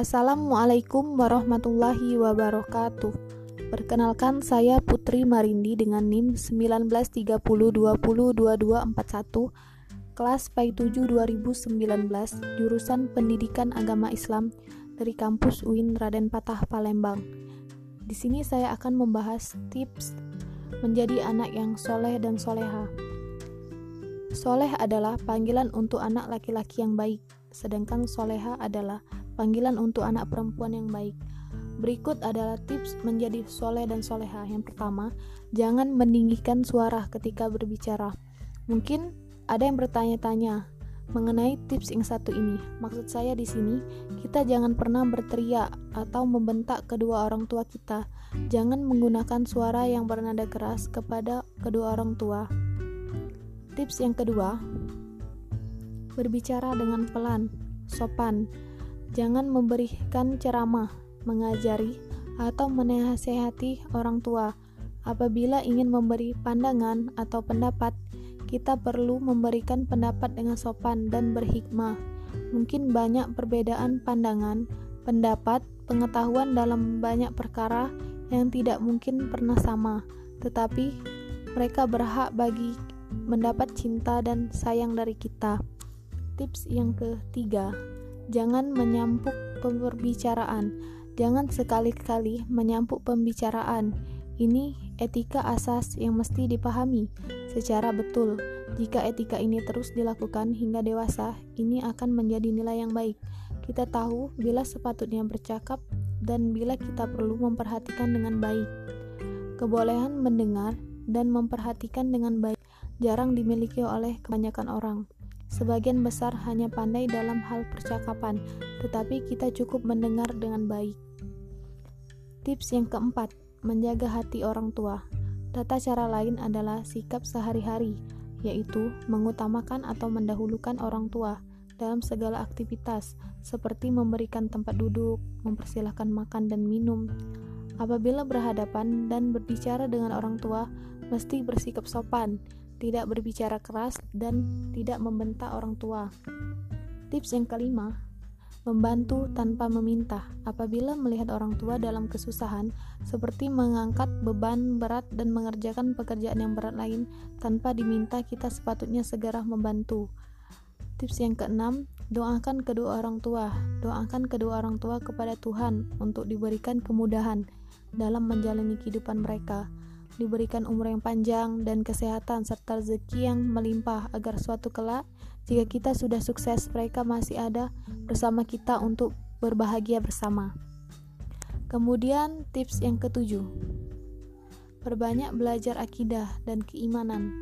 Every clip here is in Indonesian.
Assalamualaikum warahmatullahi wabarakatuh. Perkenalkan saya Putri Marindi dengan NIM 1930202241 kelas PAI 7 2019 jurusan Pendidikan Agama Islam dari kampus UIN Raden Patah Palembang. Di sini saya akan membahas tips menjadi anak yang soleh dan soleha. Soleh adalah panggilan untuk anak laki-laki yang baik, sedangkan soleha adalah panggilan untuk anak perempuan yang baik. Berikut adalah tips menjadi soleh dan soleha. Yang pertama, jangan meninggikan suara ketika berbicara. Mungkin ada yang bertanya-tanya mengenai tips yang satu ini. Maksud saya di sini, kita jangan pernah berteriak atau membentak kedua orang tua kita. Jangan menggunakan suara yang bernada keras kepada kedua orang tua. Tips yang kedua, berbicara dengan pelan, sopan. Jangan memberikan ceramah mengajari, atau menasehati orang tua. Apabila ingin memberi pandangan atau pendapat, kita perlu memberikan pendapat dengan sopan dan berhikmah. Mungkin banyak perbedaan pandangan, pendapat, pengetahuan dalam banyak perkara yang tidak mungkin pernah sama, tetapi mereka berhak bagi mendapat cinta dan sayang dari kita. Tips yang ketiga, jangan menyampuk pembicaraan Jangan sekali-kali menyampuk pembicaraan. Ini etika asas yang mesti dipahami secara betul. Jika etika ini terus dilakukan hingga dewasa, ini akan menjadi nilai yang baik. Kita tahu bila sepatutnya bercakap dan bila kita perlu memperhatikan dengan baik. Kebolehan mendengar dan memperhatikan dengan baik jarang dimiliki oleh kebanyakan orang. Sebagian besar hanya pandai dalam hal percakapan, tetapi kita cukup mendengar dengan baik. Tips yang keempat, menjaga hati orang tua. Tata cara lain adalah sikap sehari-hari, yaitu mengutamakan atau mendahulukan orang tua dalam segala aktivitas, seperti memberikan tempat duduk, mempersilahkan makan dan minum. Apabila berhadapan dan berbicara dengan orang tua, mesti bersikap sopan, tidak berbicara keras, dan tidak membentak orang tua. Tips yang kelima, membantu tanpa meminta. Apabila melihat orang tua dalam kesusahan, seperti mengangkat beban berat dan mengerjakan pekerjaan yang berat lain tanpa diminta, kita sepatutnya segera membantu. Tips yang keenam, doakan kedua orang tua. Doakan kedua orang tua kepada Tuhan untuk diberikan kemudahan dalam menjalani kehidupan mereka diberikan umur yang panjang dan kesehatan serta rezeki yang melimpah agar suatu kelak jika kita sudah sukses mereka masih ada bersama kita untuk berbahagia bersama. Kemudian tips yang ketujuh. Perbanyak belajar akidah dan keimanan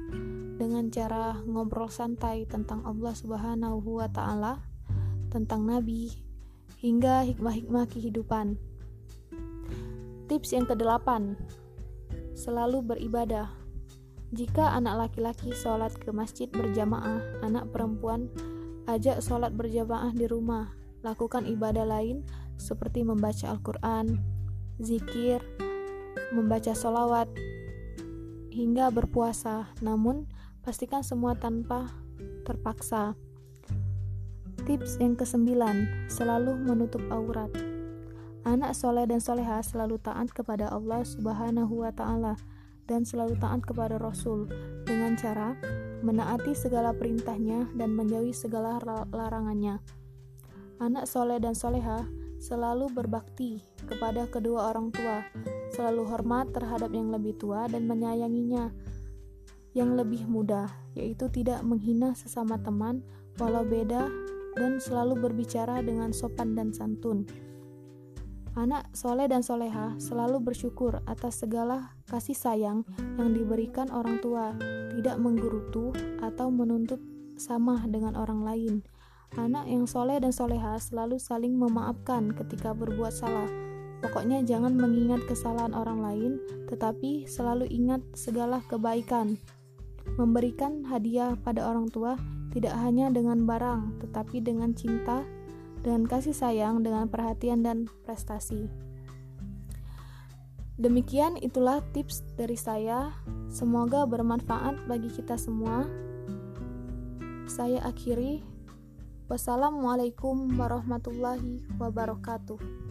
dengan cara ngobrol santai tentang Allah Subhanahu wa taala, tentang nabi, hingga hikmah-hikmah kehidupan. Tips yang kedelapan, selalu beribadah. Jika anak laki-laki sholat ke masjid berjamaah, anak perempuan ajak sholat berjamaah di rumah. Lakukan ibadah lain seperti membaca Al-Quran, zikir, membaca sholawat, hingga berpuasa. Namun, pastikan semua tanpa terpaksa. Tips yang kesembilan, selalu menutup aurat. Anak soleh dan soleha selalu taat kepada Allah Subhanahu wa Ta'ala dan selalu taat kepada Rasul dengan cara menaati segala perintahnya dan menjauhi segala larangannya. Anak soleh dan soleha selalu berbakti kepada kedua orang tua, selalu hormat terhadap yang lebih tua dan menyayanginya yang lebih muda, yaitu tidak menghina sesama teman walau beda dan selalu berbicara dengan sopan dan santun. Anak soleh dan soleha selalu bersyukur atas segala kasih sayang yang diberikan orang tua, tidak menggerutu atau menuntut sama dengan orang lain. Anak yang soleh dan soleha selalu saling memaafkan ketika berbuat salah. Pokoknya jangan mengingat kesalahan orang lain, tetapi selalu ingat segala kebaikan. Memberikan hadiah pada orang tua tidak hanya dengan barang, tetapi dengan cinta, dengan kasih sayang, dengan perhatian dan prestasi. Demikian itulah tips dari saya. Semoga bermanfaat bagi kita semua. Saya akhiri. Wassalamualaikum warahmatullahi wabarakatuh.